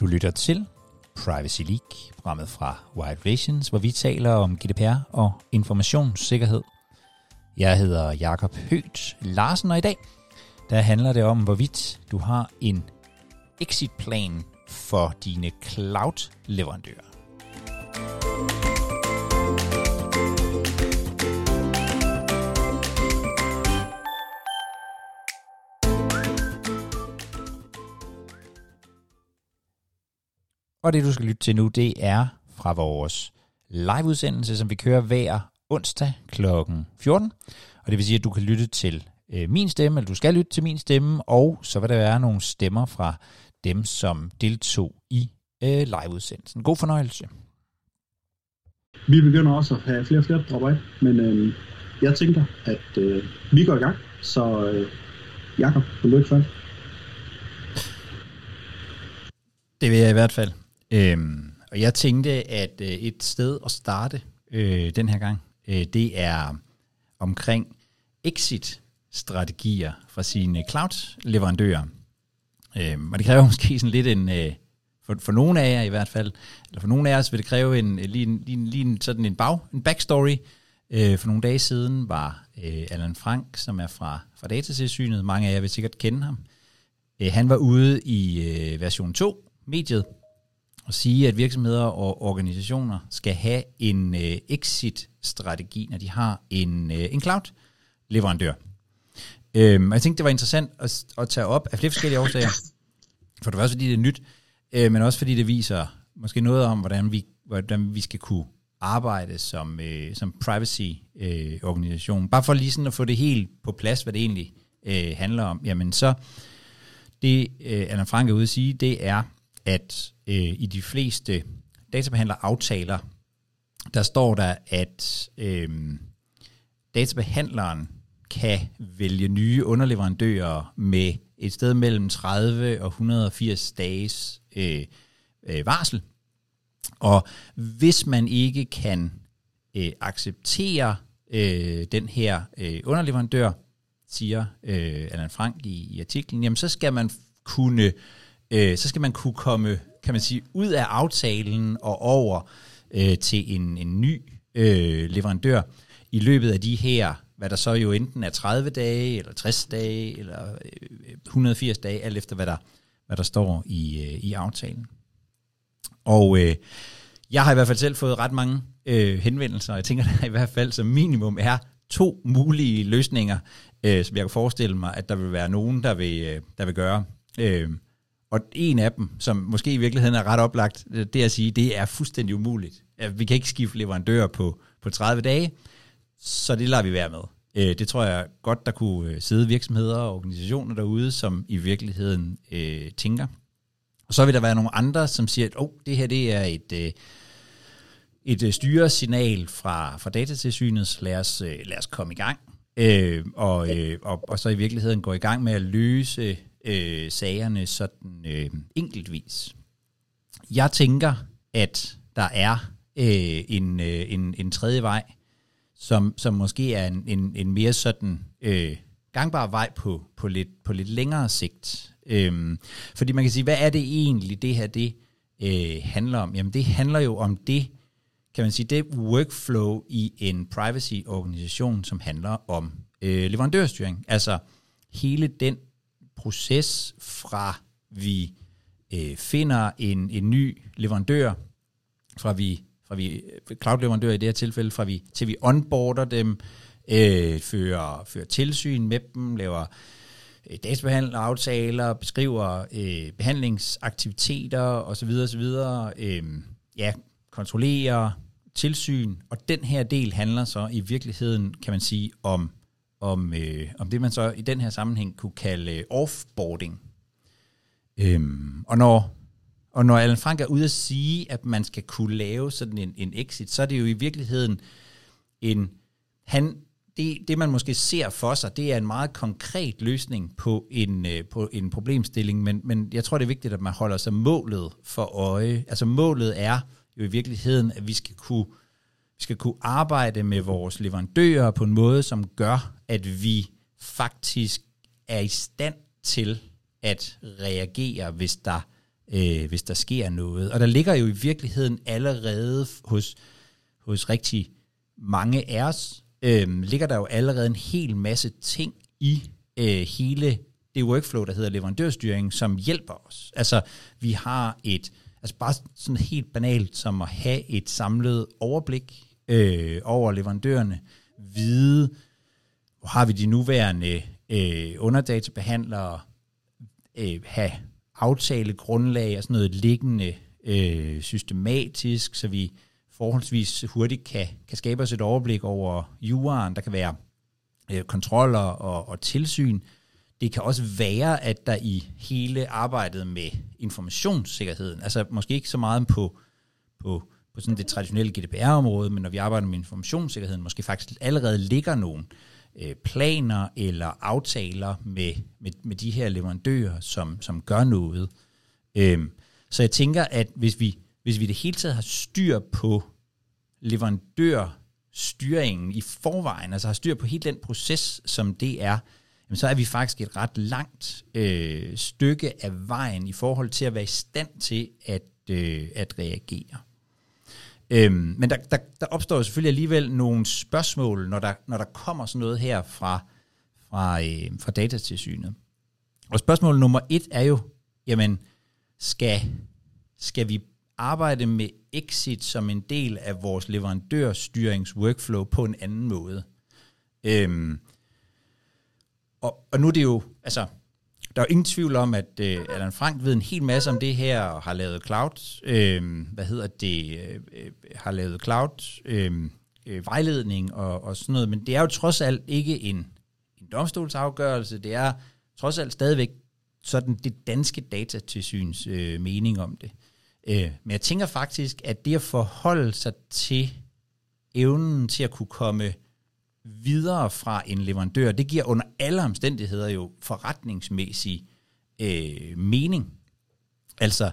Du lytter til Privacy League, programmet fra Wide Visions, hvor vi taler om GDPR og informationssikkerhed. Jeg hedder Jakob Høgt Larsen, og i dag der handler det om, hvorvidt du har en exit-plan for dine cloud-leverandører. Og det du skal lytte til nu, det er fra vores liveudsendelse, som vi kører hver onsdag kl. 14. Og det vil sige, at du kan lytte til øh, min stemme, eller du skal lytte til min stemme, og så vil der være nogle stemmer fra dem, som deltog i øh, liveudsendelsen. God fornøjelse. Vi begynder også at have flere og flere, der dropper ind, men øh, jeg tænker, at øh, vi går i gang, så øh, Jakob, vil du ikke først? Det vil jeg i hvert fald. Øhm, og jeg tænkte, at øh, et sted at starte øh, den her gang, øh, det er omkring exit-strategier fra sine cloud-leverandører. Øhm, og det kræver måske sådan lidt en, øh, for, for nogle af jer i hvert fald, eller for nogle af os vil det kræve en, øh, lige, en, lige, en, lige en, sådan en bag, en backstory. Øh, for nogle dage siden var øh, Allan Frank, som er fra, fra Datatilsynet, mange af jer vil sikkert kende ham, øh, han var ude i øh, version 2, mediet, at sige, at virksomheder og organisationer skal have en øh, exit-strategi, når de har en, øh, en cloud-leverandør. Øhm, og jeg tænkte, det var interessant at, at tage op af flere forskellige årsager. For det første, fordi det er nyt, øh, men også fordi det viser måske noget om, hvordan vi, hvordan vi skal kunne arbejde som, øh, som privacy-organisation. Øh, Bare for lige sådan at få det helt på plads, hvad det egentlig øh, handler om. Jamen så, det øh, Anna Frank er ude at sige, det er, at øh, i de fleste databehandleraftaler, der står der, at øh, databehandleren kan vælge nye underleverandører med et sted mellem 30 og 180 dages øh, øh, varsel. Og hvis man ikke kan øh, acceptere øh, den her øh, underleverandør, siger øh, Allan Frank i, i artiklen, jamen så skal man kunne øh, så skal man kunne komme, kan man sige, ud af aftalen og over øh, til en, en ny øh, leverandør i løbet af de her, hvad der så jo enten er 30 dage, eller 60 dage, eller øh, 180 dage, alt efter hvad der, hvad der står i, øh, i aftalen. Og øh, jeg har i hvert fald selv fået ret mange øh, henvendelser, og jeg tænker, der i hvert fald som minimum er to mulige løsninger, øh, som jeg kan forestille mig, at der vil være nogen, der vil, øh, der vil gøre. Øh, og en af dem, som måske i virkeligheden er ret oplagt, øh, det er at sige, det er fuldstændig umuligt. Vi kan ikke skifte leverandør på, på 30 dage, så det lader vi være med. Øh, det tror jeg godt, der kunne øh, sidde virksomheder og organisationer derude, som i virkeligheden øh, tænker. Og så vil der være nogle andre, som siger, at oh, det her det er et, øh, et styresignal fra, fra datatilsynet, så lad os, lad os komme i gang. Øh, og, øh, og, og så i virkeligheden gå i gang med at løse øh, sagerne sådan øh, enkeltvis. Jeg tænker, at der er øh, en, øh, en, en tredje vej, som, som måske er en, en, en mere sådan øh, gangbar vej på, på, lidt, på lidt længere sigt. Øhm, fordi man kan sige, hvad er det egentlig, det her det øh, handler om? Jamen det handler jo om det, kan man sige, det workflow i en privacy-organisation, som handler om øh, leverandørstyring. Altså hele den proces fra vi øh, finder en, en ny leverandør, fra vi, fra vi øh, cloud-leverandør i det her tilfælde, fra vi, til vi onboarder dem, øh, fører, fører tilsyn med dem, laver øh, databehandleraftaler, beskriver øh, behandlingsaktiviteter osv. osv. Øh, ja, kontrollerer tilsyn, og den her del handler så i virkeligheden, kan man sige, om om, øh, om det, man så i den her sammenhæng kunne kalde øh, offboarding. Øhm, og når og når Allan Frank er ude at sige, at man skal kunne lave sådan en, en exit, så er det jo i virkeligheden en... Han, det, det, man måske ser for sig, det er en meget konkret løsning på en, øh, på en problemstilling, men, men jeg tror, det er vigtigt, at man holder sig målet for øje. Altså målet er jo i virkeligheden, at vi skal kunne vi skal kunne arbejde med vores leverandører på en måde, som gør, at vi faktisk er i stand til at reagere, hvis der, øh, hvis der sker noget. Og der ligger jo i virkeligheden allerede hos, hos rigtig mange af os, øh, ligger der jo allerede en hel masse ting i øh, hele det workflow, der hedder leverandørstyring, som hjælper os. Altså, vi har et, altså bare sådan helt banalt som at have et samlet overblik øh, over leverandørerne, vide, hvor har vi de nuværende øh, underdatabehandlere, øh, have aftalegrundlag og sådan noget liggende øh, systematisk, så vi forholdsvis hurtigt kan, kan skabe os et overblik over juraen. Der kan være øh, kontroller og, og tilsyn. Det kan også være, at der i hele arbejdet med informationssikkerheden, altså måske ikke så meget på, på, på sådan det traditionelle GDPR-område, men når vi arbejder med informationssikkerheden, måske faktisk allerede ligger nogen øh, Øh, planer eller aftaler med, med, med de her leverandører, som, som gør noget. Øhm, så jeg tænker, at hvis vi, hvis vi det hele taget har styr på leverandørstyringen i forvejen, altså har styr på hele den proces, som det er, jamen så er vi faktisk et ret langt øh, stykke af vejen i forhold til at være i stand til at, øh, at reagere. Øhm, men der, der, der opstår jo selvfølgelig alligevel nogle spørgsmål, når der, når der kommer sådan noget her fra, fra, øh, fra datatilsynet. Og spørgsmål nummer et er jo, jamen, skal, skal vi arbejde med exit som en del af vores leverandørstyrings-workflow på en anden måde? Øhm, og, og nu er det jo, altså, der er jo ingen tvivl om, at øh, Allan Frank ved en hel masse om det her, og har lavet cloud, øh, hvad hedder det, øh, øh, har lavet cloud øh, øh, vejledning og, og sådan noget, men det er jo trods alt ikke en, en domstolsafgørelse, det er trods alt stadigvæk sådan det danske datatilsyns øh, mening om det. Øh, men jeg tænker faktisk, at det at forholde sig til evnen til at kunne komme videre fra en leverandør, det giver under alle omstændigheder jo forretningsmæssig øh, mening. Altså,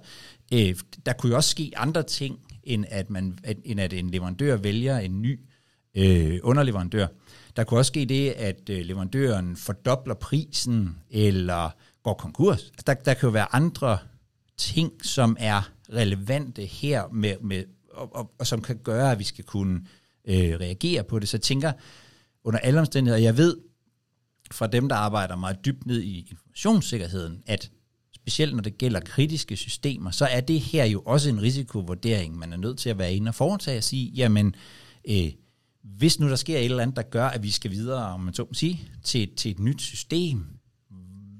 øh, der kunne jo også ske andre ting, end at, man, end at en leverandør vælger en ny øh, underleverandør. Der kunne også ske det, at øh, leverandøren fordobler prisen, eller går konkurs. Altså, der, der kan jo være andre ting, som er relevante her, med, med, og, og, og som kan gøre, at vi skal kunne øh, reagere på det. Så jeg tænker, under alle omstændigheder, jeg ved fra dem, der arbejder meget dybt ned i informationssikkerheden, at specielt når det gælder kritiske systemer, så er det her jo også en risikovurdering, man er nødt til at være inde og foretage og sige, jamen, øh, hvis nu der sker et eller andet, der gør, at vi skal videre, om man så må sige, til, til et nyt system,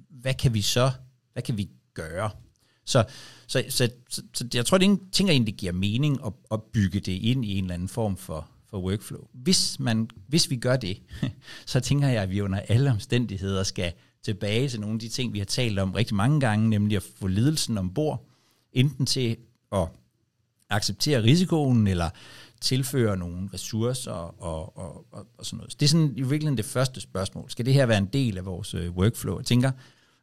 hvad kan vi så, hvad kan vi gøre? Så, så, så, så, så jeg tror, det er en ting, der giver mening at, at bygge det ind i en eller anden form for, for workflow. Hvis, man, hvis vi gør det, så tænker jeg, at vi under alle omstændigheder skal tilbage til nogle af de ting, vi har talt om rigtig mange gange, nemlig at få ledelsen ombord, enten til at acceptere risikoen, eller tilføre nogle ressourcer og, og, og, og sådan noget. Så det er sådan i virkeligheden det første spørgsmål. Skal det her være en del af vores øh, workflow? Jeg tænker,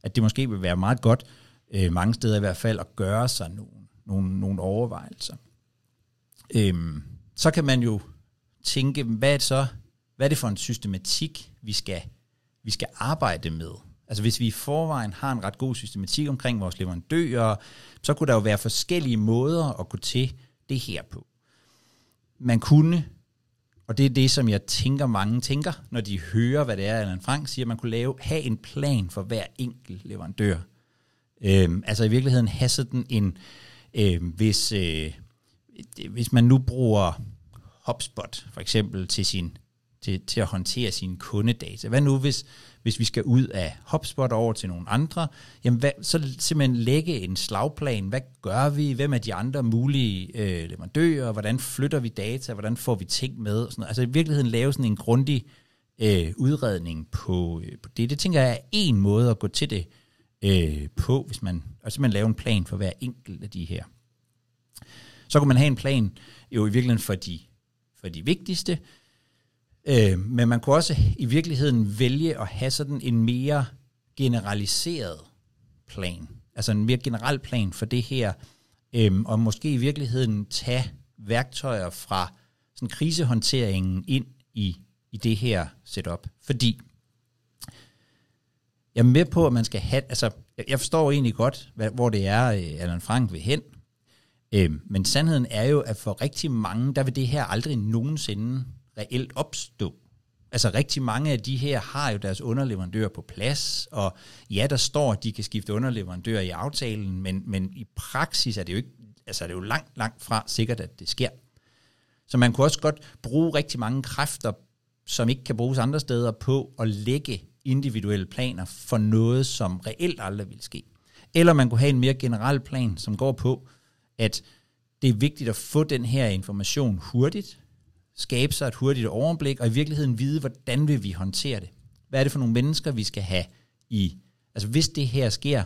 at det måske vil være meget godt, øh, mange steder i hvert fald, at gøre sig nogle, nogle, nogle overvejelser. Øhm, så kan man jo tænke, hvad er det så, hvad er det for en systematik, vi skal, vi skal arbejde med? Altså hvis vi i forvejen har en ret god systematik omkring vores leverandører, så kunne der jo være forskellige måder at gå til det her på. Man kunne, og det er det, som jeg tænker mange tænker, når de hører, hvad det er, Allan Frank siger, man kunne lave, have en plan for hver enkelt leverandør. Øhm, altså i virkeligheden have sådan en, øh, hvis, øh, hvis man nu bruger HubSpot for eksempel til, sin, til, til at håndtere sine kundedata. Hvad nu, hvis, hvis vi skal ud af HubSpot over til nogle andre? Jamen, hvad, så simpelthen lægge en slagplan. Hvad gør vi? Hvem er de andre mulige øh, leverandører? Hvordan flytter vi data? Hvordan får vi ting med? Og Sådan Altså i virkeligheden lave sådan en grundig øh, udredning på, øh, på det. Det tænker jeg er en måde at gå til det øh, på, hvis man og simpelthen lave en plan for hver enkelt af de her. Så kan man have en plan jo i virkeligheden for de for de vigtigste. Øh, men man kunne også i virkeligheden vælge at have sådan en mere generaliseret plan. Altså en mere generel plan for det her. Øh, og måske i virkeligheden tage værktøjer fra sådan krisehåndteringen ind i, i det her setup. Fordi jeg er med på, at man skal have, altså jeg forstår egentlig godt, hvad, hvor det er, øh, Allan Frank vil hen, øh, men sandheden er jo, at for rigtig mange, der vil det her aldrig nogensinde reelt opstå. Altså rigtig mange af de her har jo deres underleverandør på plads, og ja, der står, at de kan skifte underleverandør i aftalen, men, men i praksis er det jo ikke, altså er det jo langt, langt fra sikkert, at det sker. Så man kunne også godt bruge rigtig mange kræfter, som ikke kan bruges andre steder, på at lægge individuelle planer for noget, som reelt aldrig vil ske. Eller man kunne have en mere generel plan, som går på, at det er vigtigt at få den her information hurtigt, skabe sig et hurtigt overblik, og i virkeligheden vide, hvordan vil vi håndtere det. Hvad er det for nogle mennesker, vi skal have i... Altså hvis det her sker,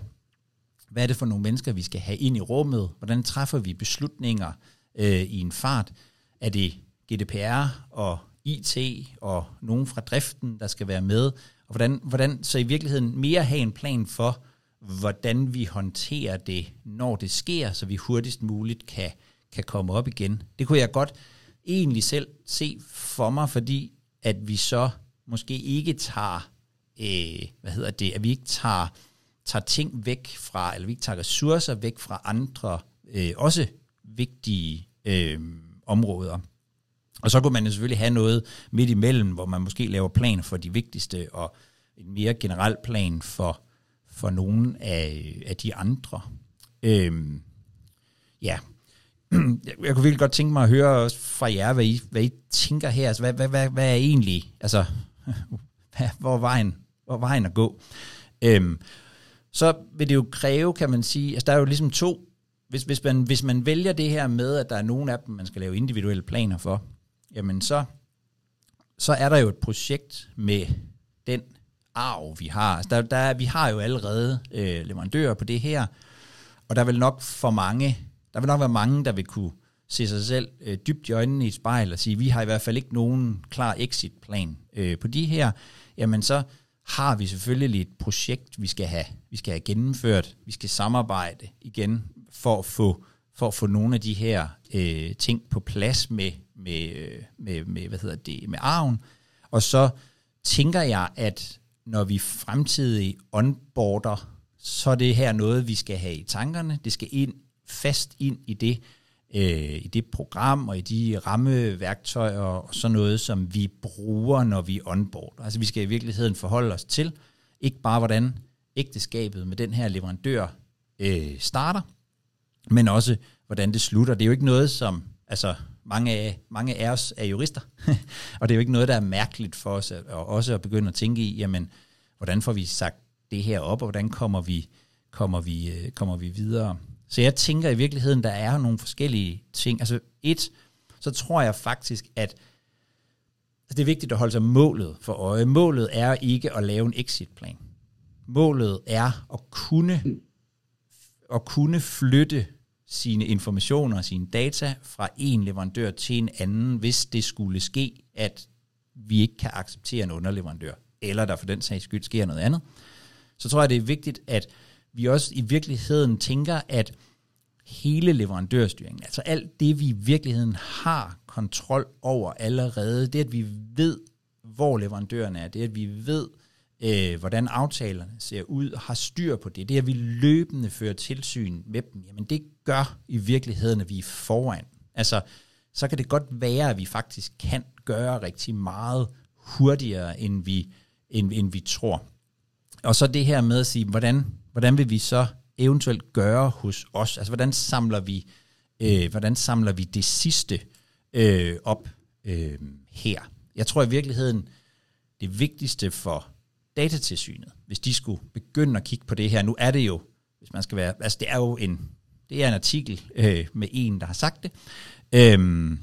hvad er det for nogle mennesker, vi skal have ind i rummet? Hvordan træffer vi beslutninger øh, i en fart? Er det GDPR og IT og nogen fra driften, der skal være med? Og hvordan, hvordan så i virkeligheden mere have en plan for, hvordan vi håndterer det, når det sker, så vi hurtigst muligt kan, kan komme op igen. Det kunne jeg godt egentlig selv se for mig, fordi at vi så måske ikke tager, øh, hvad hedder det, at vi ikke tager, tager ting væk fra, eller vi ikke tager ressourcer væk fra andre, øh, også vigtige øh, områder. Og så kunne man selvfølgelig have noget midt imellem, hvor man måske laver planer for de vigtigste, og en mere generel plan for, for nogle af, af de andre. Øhm, ja, jeg kunne virkelig godt tænke mig at høre også fra jer, hvad I, hvad I tænker her. Altså, hvad, hvad, hvad, hvad er egentlig, altså, hvor er vejen, hvor er vejen at gå? Øhm, så vil det jo kræve, kan man sige, altså der er jo ligesom to, hvis, hvis, man, hvis man vælger det her med, at der er nogle af dem, man skal lave individuelle planer for, jamen så, så er der jo et projekt med den arv, vi har. Altså der, der, vi har jo allerede øh, leverandører på det her, og der vil nok for mange, der vil nok være mange, der vil kunne se sig selv øh, dybt i øjnene i et spejl og sige, vi har i hvert fald ikke nogen klar exit-plan øh, på de her, jamen så har vi selvfølgelig et projekt, vi skal have, vi skal have gennemført. Vi skal samarbejde igen for at få, for at få nogle af de her øh, ting på plads med, med, øh, med, med, hvad hedder det, med arven. Og så tænker jeg, at når vi fremtidig onboarder, så er det her noget, vi skal have i tankerne. Det skal ind fast ind i det, øh, i det program og i de rammeværktøjer og sådan noget, som vi bruger, når vi onboarder. Altså vi skal i virkeligheden forholde os til, ikke bare hvordan ægteskabet med den her leverandør øh, starter, men også hvordan det slutter. Det er jo ikke noget, som, altså mange af, mange af os er jurister, og det er jo ikke noget, der er mærkeligt for os, at, og også at begynde at tænke i, jamen, hvordan får vi sagt det her op, og hvordan kommer vi, kommer vi, øh, kommer vi videre. Så jeg tænker i virkeligheden, der er nogle forskellige ting. Altså et, så tror jeg faktisk, at altså det er vigtigt at holde sig målet for øje. Målet er ikke at lave en exit-plan. Målet er at kunne, at kunne flytte sine informationer og sine data fra en leverandør til en anden, hvis det skulle ske, at vi ikke kan acceptere en underleverandør, eller der for den sags skyld sker noget andet. Så tror jeg, det er vigtigt, at vi også i virkeligheden tænker, at hele leverandørstyringen, altså alt det, vi i virkeligheden har kontrol over allerede, det at vi ved, hvor leverandørerne er, det at vi ved, øh, hvordan aftalerne ser ud, og har styr på det, det at vi løbende fører tilsyn med dem, jamen det gør i virkeligheden, at vi er foran. Altså, så kan det godt være, at vi faktisk kan gøre rigtig meget hurtigere, end vi, end, end vi tror. Og så det her med at sige, hvordan, hvordan vil vi så eventuelt gøre hos os? Altså, hvordan samler vi, øh, hvordan samler vi det sidste øh, op øh, her? Jeg tror i virkeligheden, det vigtigste for datatilsynet, hvis de skulle begynde at kigge på det her, nu er det jo, hvis man skal være, altså det er jo en, det er en artikel øh, med en, der har sagt det, øhm,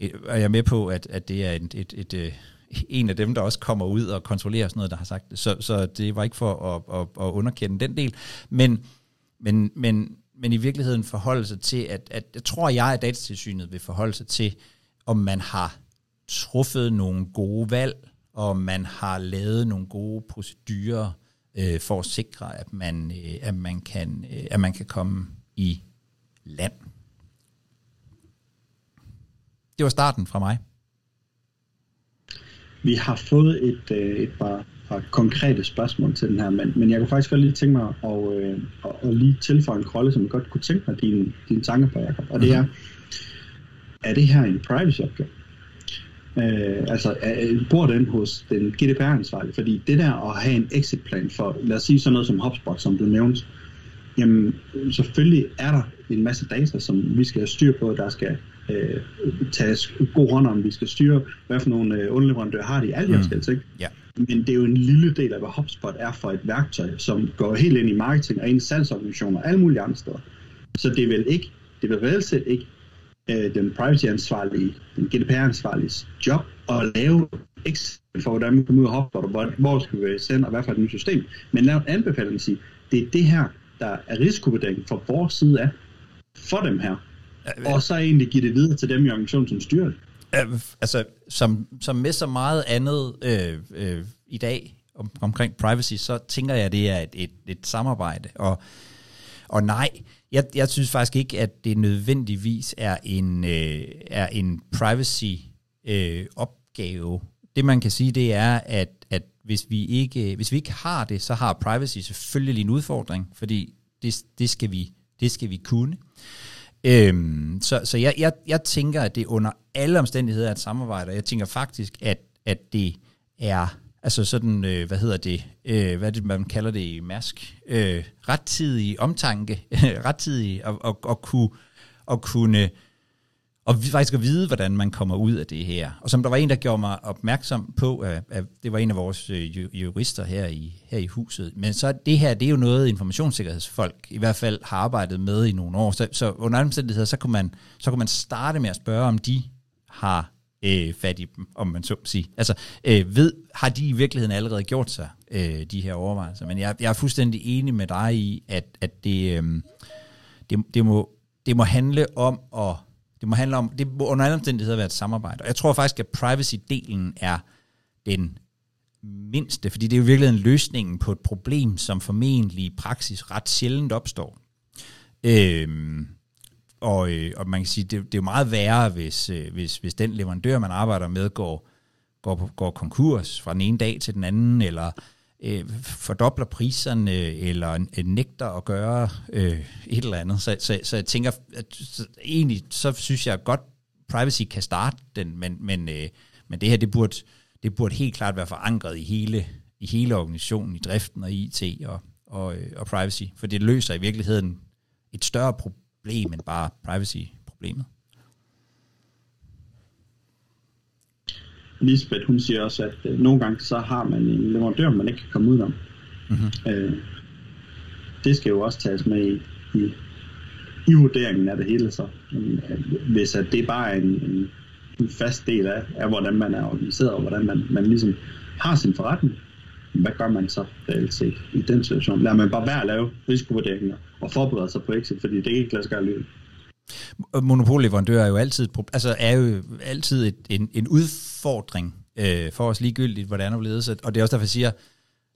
øh, og jeg er med på, at, at det er et, et, et, øh, en af dem, der også kommer ud og kontrollerer sådan noget, der har sagt det. Så, så det var ikke for at, at, at underkende den del. Men, men, men, men i virkeligheden forholde sig til, at, at jeg tror jeg, at datatilsynet vil forholde sig til, om man har truffet nogle gode valg, og man har lavet nogle gode procedurer øh, for at sikre, at man, øh, at, man kan, øh, at man kan komme i land. det var starten fra mig. Vi har fået et, øh, et par, par konkrete spørgsmål til den her, men, men jeg kunne faktisk godt lige tænke mig at, øh, at, at lige tilføje en krølle, som jeg godt kunne tænke mig dine, dine tanker på, Jacob. Og det er, er det her en privacy opgave? Øh, altså, er, bor den hos den GDPR-ansvarlige? Fordi det der at have en exit-plan for, lad os sige sådan noget som HubSpot, som du nævnte, jamen selvfølgelig er der en masse data, som vi skal have styr på, der skal øh, tages god hånd om, vi skal styre, hvad for nogle øh, underleverandører har de, alle de mm. ikke? Ja. Men det er jo en lille del af, hvad HubSpot er for et værktøj, som går helt ind i marketing og ind i salgsorganisationer og alle mulige andre steder. Så det er vel ikke, det er vel set ikke øh, den privacy-ansvarlige, den GDPR-ansvarlige job at lave eksempel for, hvordan man kommer ud af og hvor, hvor skal vi sende, og hvad for et nyt system. Men lave en anbefaling sige, det er det her, der er risikovurdering fra vores side af, for dem her. Og så egentlig give det videre til dem i organisationen, som styrer det. Altså, som, som med så meget andet øh, øh, i dag om, omkring privacy, så tænker jeg, at det er et, et, et samarbejde. Og, og nej, jeg, jeg synes faktisk ikke, at det nødvendigvis er en, øh, er en privacy øh, opgave. Det man kan sige, det er, at, at hvis, vi ikke, hvis vi ikke har det, så har privacy selvfølgelig en udfordring, fordi det, det, skal, vi, det skal vi kunne. Øhm, så så jeg, jeg, jeg tænker, at det under alle omstændigheder er et samarbejde, jeg tænker faktisk, at, at det er altså sådan, øh, hvad hedder det, øh, hvad er det, man kalder det i mask, øh, rettidig omtanke, rettidig at, at, at, kunne, at kunne og faktisk at vide, hvordan man kommer ud af det her. Og som der var en, der gjorde mig opmærksom på, at, at det var en af vores øh, jurister her i, her i huset. Men så det her, det er jo noget, informationssikkerhedsfolk i hvert fald har arbejdet med i nogle år. Så, så under andre omstændigheder, så kunne, man, så kunne man starte med at spørge, om de har øh, fat i dem, om man så må sige. Altså, øh, ved, har de i virkeligheden allerede gjort sig øh, de her overvejelser? Men jeg, jeg er fuldstændig enig med dig i, at, at det, øh, det, det, må, det må handle om at det må handle om, det må under alle omstændigheder være et samarbejde. Og jeg tror faktisk, at privacy-delen er den mindste, fordi det er jo virkelig en løsning på et problem, som formentlig i praksis ret sjældent opstår. Øhm, og, øh, og man kan sige, det, det er jo meget værre, hvis, øh, hvis, hvis den leverandør, man arbejder med, går, går, går konkurs fra den ene dag til den anden, eller øh, fordobler priserne, eller øh, nægter at gøre øh, et eller andet. Så, så, så jeg tænker, at, så, egentlig så synes jeg godt, privacy kan starte den, men, men, øh, men det her, det burde, det burde helt klart være forankret i hele, i hele organisationen, i driften og IT og, og, øh, og privacy, for det løser i virkeligheden et større problem end bare privacy-problemet. Lisbeth, hun siger også, at øh, nogle gange så har man en leverandør, man ikke kan komme ud om. Mm-hmm. Øh, det skal jo også tages med i, i, i vurderingen af det hele så. Øh, hvis at det bare er en, en, en fast del af, af, hvordan man er organiseret, og hvordan man, man ligesom har sin forretning, hvad gør man så reelt set i den situation? Lader man bare være at lave risikovurderinger og forberede sig på exit, fordi det er ikke lade sig gøre monopolleverandør er jo altid, altså er jo altid et, en, en udfordring øh, for os ligegyldigt, hvordan og ledes. Og det er også derfor, jeg siger,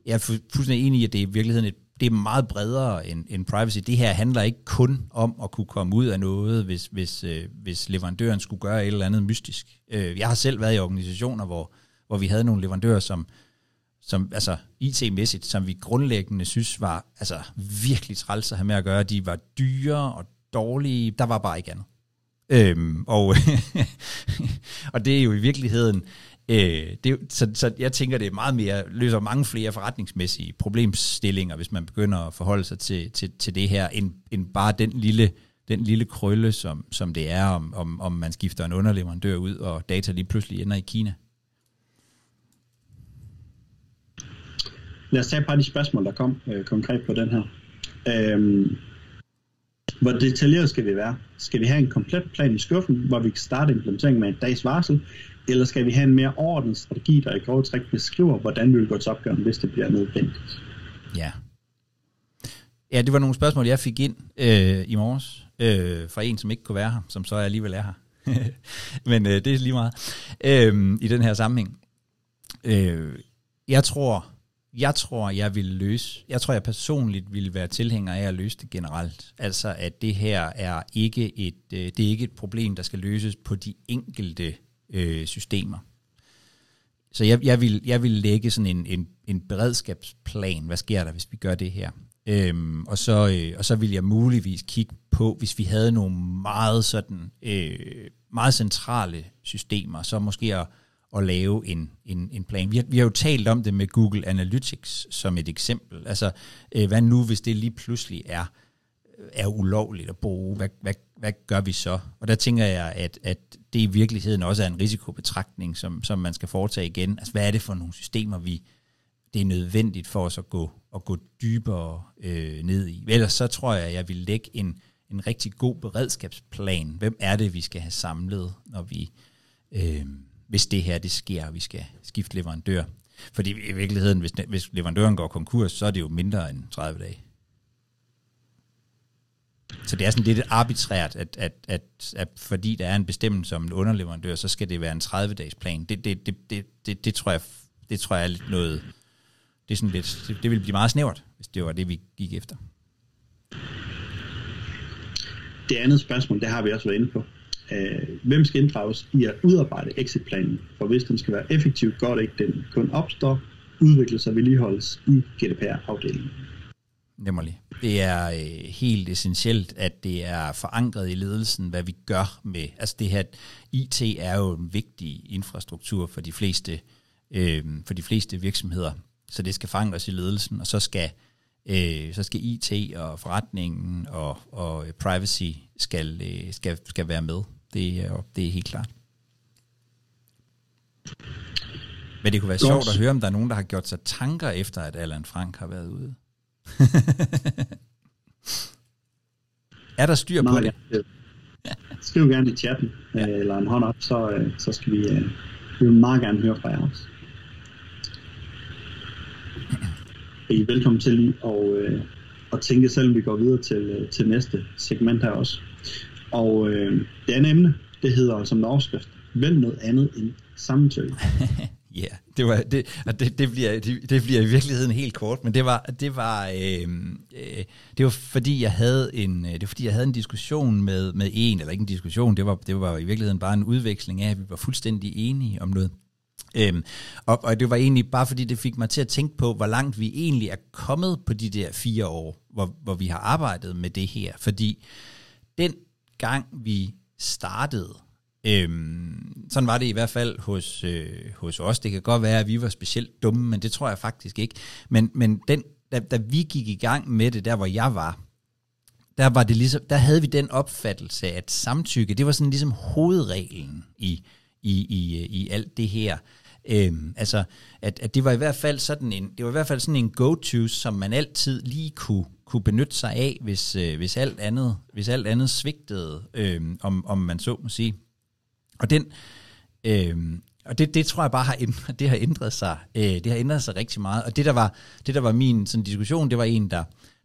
jeg er fuldstændig enig i, at det er i virkeligheden et, det er meget bredere end, end privacy. Det her handler ikke kun om at kunne komme ud af noget, hvis, hvis, øh, hvis leverandøren skulle gøre et eller andet mystisk. Øh, jeg har selv været i organisationer, hvor, hvor vi havde nogle leverandører, som, som altså IT-mæssigt, som vi grundlæggende synes var altså, virkelig træls at have med at gøre. De var dyre og dårlige, der var bare ikke andet. Øhm, og, og det er jo i virkeligheden, øh, det, så, så jeg tænker, det er meget mere, løser mange flere forretningsmæssige problemstillinger, hvis man begynder at forholde sig til, til, til det her, end, end bare den lille, den lille krølle, som, som det er, om, om, om man skifter en underleverandør ud, og data lige pludselig ender i Kina. Lad os tage et par af de spørgsmål, der kom øh, konkret på den her. Øhm, hvor detaljeret skal vi være? Skal vi have en komplet plan i skuffen, hvor vi kan starte implementeringen med en dags varsel, eller skal vi have en mere ordentlig strategi, der i grove træk beskriver, hvordan vi vil gå til opgaven, hvis det bliver nødvendigt? Ja. Ja, det var nogle spørgsmål, jeg fik ind øh, i morges øh, fra en, som ikke kunne være her, som så alligevel er her. Men øh, det er lige meget øh, i den her sammenhæng. Øh, jeg tror, jeg tror, jeg vil løse, jeg tror, jeg personligt vil være tilhænger af at løse det generelt. Altså, at det her er ikke et, øh, det er ikke et problem, der skal løses på de enkelte øh, systemer. Så jeg, jeg, vil, jeg vil lægge sådan en, en, en beredskabsplan. Hvad sker der, hvis vi gør det her? Øhm, og, så, øh, og så vil jeg muligvis kigge på, hvis vi havde nogle meget sådan øh, meget centrale systemer, så måske at, at lave en, en, en plan. Vi har, vi har jo talt om det med Google Analytics som et eksempel. Altså, øh, hvad nu, hvis det lige pludselig er, er ulovligt at bruge? Hvad, hvad, hvad gør vi så? Og der tænker jeg, at, at det i virkeligheden også er en risikobetragtning, som, som man skal foretage igen. Altså, hvad er det for nogle systemer, vi det er nødvendigt for os at gå, at gå dybere øh, ned i. Ellers så tror jeg, at jeg vil lægge en, en rigtig god beredskabsplan. Hvem er det, vi skal have samlet, når vi, øh, hvis det her det sker, og vi skal skifte leverandør? Fordi i virkeligheden, hvis, hvis leverandøren går konkurs, så er det jo mindre end 30 dage. Så det er sådan lidt arbitrært, at, at, at, at fordi der er en bestemmelse om en underleverandør, så skal det være en 30-dages plan. Det, det, det, det, det, det, tror jeg, det tror jeg er lidt noget... Det, er sådan lidt, det, det ville blive meget snævert, hvis det var det, vi gik efter. Det andet spørgsmål, det har vi også været inde på. Øh, hvem skal inddrages i at udarbejde exitplanen? For hvis den skal være effektiv, går det ikke, den kun opstår, udvikles og vedligeholdes i GDPR-afdelingen. Nemlig. Det er øh, helt essentielt, at det er forankret i ledelsen, hvad vi gør med. Altså det her, IT er jo en vigtig infrastruktur for de fleste, øh, for de fleste virksomheder, så det skal forankres i ledelsen, og så skal øh, så skal IT og forretningen og, og privacy skal, øh, skal, skal være med. Det er, det er helt klart. Men det kunne være Godt. sjovt at høre, om der er nogen, der har gjort sig tanker efter, at Allan Frank har været ude. er der styr på det? Skriv gerne i chatten, ja. eller en hånd op, så, øh, så skal vi, øh, vi vil meget gerne høre fra jer også. I er velkommen til lige at, øh, at tænke, selvom vi går videre til, til næste segment her også. Og øh, det andet emne, det hedder som en overskrift, vælg noget andet end sammentøj. Ja, yeah, det, var, det, og det, det, bliver, det, det bliver i virkeligheden helt kort, men det var, det var, øh, øh, det var fordi jeg havde en, øh, det var fordi jeg havde en diskussion med, med en, eller ikke en diskussion, det var, det var i virkeligheden bare en udveksling af, at vi var fuldstændig enige om noget. Øhm, og, og det var egentlig bare fordi, det fik mig til at tænke på, hvor langt vi egentlig er kommet på de der fire år, hvor, hvor vi har arbejdet med det her. Fordi den gang vi startede, Øhm, sådan var det i hvert fald hos, øh, hos os. Det kan godt være, at vi var specielt dumme, men det tror jeg faktisk ikke. Men, men den, da, da vi gik i gang med det, der hvor jeg var, der, var det ligesom, der havde vi den opfattelse, at samtykke, det var sådan ligesom hovedreglen i, i, i, i alt det her. Øhm, altså, at, at det var i hvert fald sådan en, det var i hvert fald sådan en go-to, som man altid lige kunne, kunne benytte sig af, hvis, øh, hvis alt andet, hvis alt andet svigtede, øh, om, om man så må sige. Og den, øh, og det, det tror jeg bare har ændret, det har ændret sig. Øh, det har ændret sig rigtig meget. Og det der var, det der var min sådan, diskussion, det var en, der,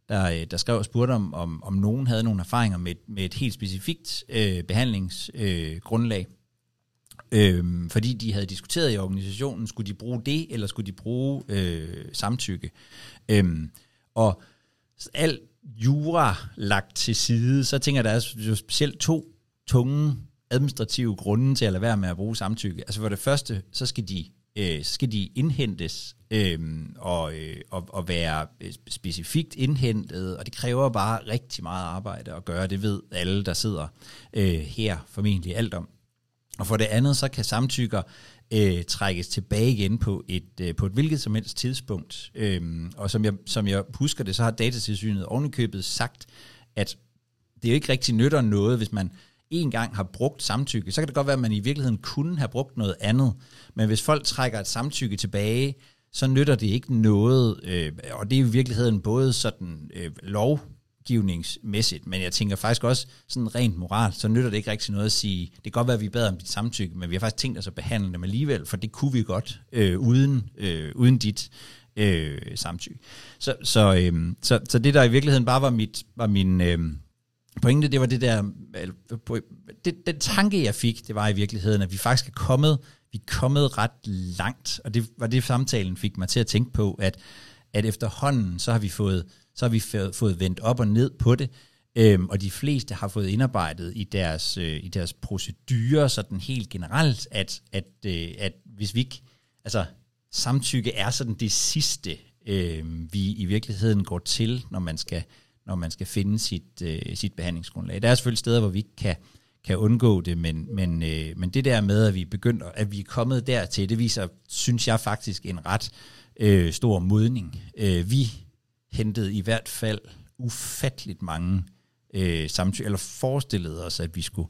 der, øh, der skrev og spurgte om, om, om nogen havde nogle erfaringer med, med et helt specifikt øh, behandlingsgrundlag. Øh, øh, fordi de havde diskuteret i organisationen, skulle de bruge det, eller skulle de bruge øh, samtykke. Øh, og alt jura lagt til side, så tænker jeg, der er jo specielt to tunge administrative grunde til at lade være med at bruge samtykke. Altså for det første, så skal de, øh, så skal de indhentes øh, og, øh, og, og være øh, specifikt indhentet, og det kræver bare rigtig meget arbejde at gøre. Det ved alle, der sidder øh, her formentlig alt om. Og for det andet, så kan samtykker øh, trækkes tilbage igen på et, øh, på et hvilket som helst tidspunkt. Øhm, og som jeg, som jeg husker det, så har datatilsynet ovenikøbet sagt, at det jo ikke rigtig nytter noget, hvis man en gang har brugt samtykke, så kan det godt være, at man i virkeligheden kunne have brugt noget andet. Men hvis folk trækker et samtykke tilbage, så nytter det ikke noget, øh, og det er i virkeligheden både sådan øh, lovgivningsmæssigt, men jeg tænker faktisk også sådan rent moral, så nytter det ikke rigtig noget at sige, det kan godt være, at vi bad om dit samtykke, men vi har faktisk tænkt os at behandle dem alligevel, for det kunne vi godt øh, uden, øh, uden dit øh, samtykke. Så, så, øh, så, så det der i virkeligheden bare var, mit, var min... Øh, pointe, det var det der, det, den tanke jeg fik, det var i virkeligheden, at vi faktisk er kommet, vi er kommet ret langt, og det var det, samtalen fik mig til at tænke på, at, at efterhånden, så har vi fået, så har vi fået, vendt op og ned på det, øhm, og de fleste har fået indarbejdet i deres, øh, i deres procedurer, sådan helt generelt, at, at, øh, at hvis vi ikke, altså samtykke er sådan det sidste, øh, vi i virkeligheden går til, når man skal, når man skal finde sit, øh, sit behandlingsgrundlag. Der er selvfølgelig steder, hvor vi ikke kan, kan undgå det, men, men, øh, men det der med, at vi begynder, at vi er kommet dertil, det viser, synes jeg faktisk, en ret øh, stor modning. Øh, vi hentet i hvert fald ufatteligt mange øh, samtykker, eller forestillede os, at vi skulle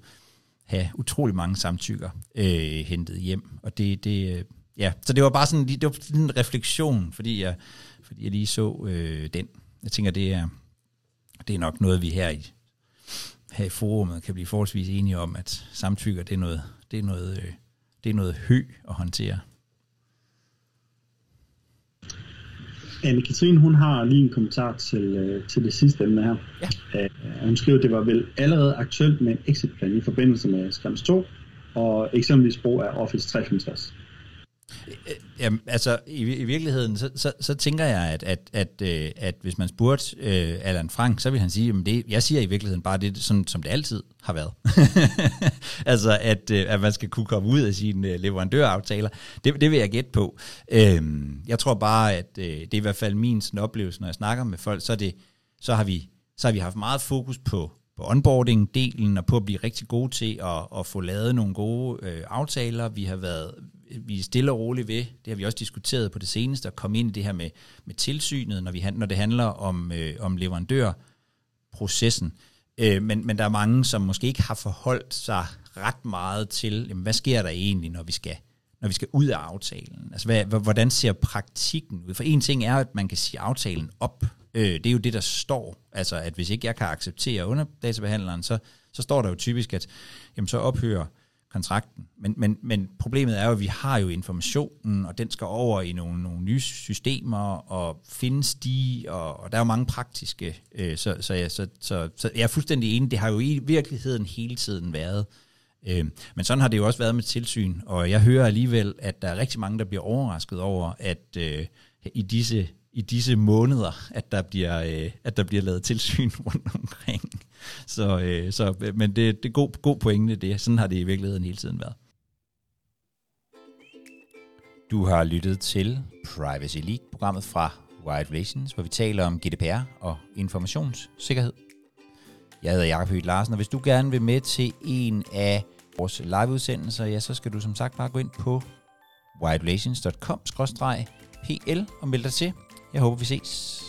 have utrolig mange samtykker øh, hentet hjem, og det, det, øh, ja, så det var bare sådan, det var sådan en refleksion, fordi jeg, fordi jeg lige så øh, den. Jeg tænker, det er, det er nok noget, vi her i, her i forumet kan blive forholdsvis enige om, at samtykker, det er noget, det er noget, øh, det er noget hø at håndtere. Anne-Katrine, hun har lige en kommentar til, øh, til det sidste emne her. Ja. Øh, hun skriver, at det var vel allerede aktuelt med en exitplan i forbindelse med Skrems 2, og eksempelvis brug af Office 365. Øh, jamen, altså, i, i virkeligheden, så, så, så tænker jeg, at, at, at, at, at hvis man spurgte øh, Allan Frank, så vil han sige, at det, jeg siger i virkeligheden bare det, sådan, som det altid har været. altså, at, øh, at man skal kunne komme ud af sine øh, leverandøraftaler. Det, det vil jeg gætte på. Uh, jeg tror bare, at øh, det er i hvert fald min sådan, oplevelse, når jeg snakker med folk, så, er det, så, har, vi, så har vi haft meget fokus på på onboarding-delen og på at blive rigtig gode til at, at få lavet nogle gode øh, aftaler. Vi har været vi er stille og roligt ved, det har vi også diskuteret på det seneste, at komme ind i det her med, med tilsynet, når, vi, når det handler om, øh, om leverandørprocessen. Øh, men, men der er mange, som måske ikke har forholdt sig ret meget til, jamen, hvad sker der egentlig, når vi skal når vi skal ud af aftalen? Altså, hvad, hvordan ser praktikken ud? For en ting er, at man kan sige aftalen op. Øh, det er jo det, der står. Altså, at hvis ikke jeg kan acceptere under databehandleren, så, så står der jo typisk, at jamen, så ophører kontrakten. Men, men, men problemet er jo, at vi har jo informationen, og den skal over i nogle, nogle nye systemer, og findes de, og, og der er jo mange praktiske, øh, så, så, ja, så, så, så jeg er fuldstændig enig, det har jo i virkeligheden hele tiden været. Øh, men sådan har det jo også været med tilsyn, og jeg hører alligevel, at der er rigtig mange, der bliver overrasket over, at øh, i disse i disse måneder, at der bliver, øh, at der bliver lavet tilsyn rundt omkring. Så, øh, så, men det, det er god, god pointe, det. Sådan har det i virkeligheden hele tiden været. Du har lyttet til Privacy League, programmet fra Wired Relations, hvor vi taler om GDPR og informationssikkerhed. Jeg hedder Jakob Høgh Larsen, og hvis du gerne vil med til en af vores liveudsendelser, ja, så skal du som sagt bare gå ind på wiredrelations.com-pl og melde dig til. Jeg håber, vi ses.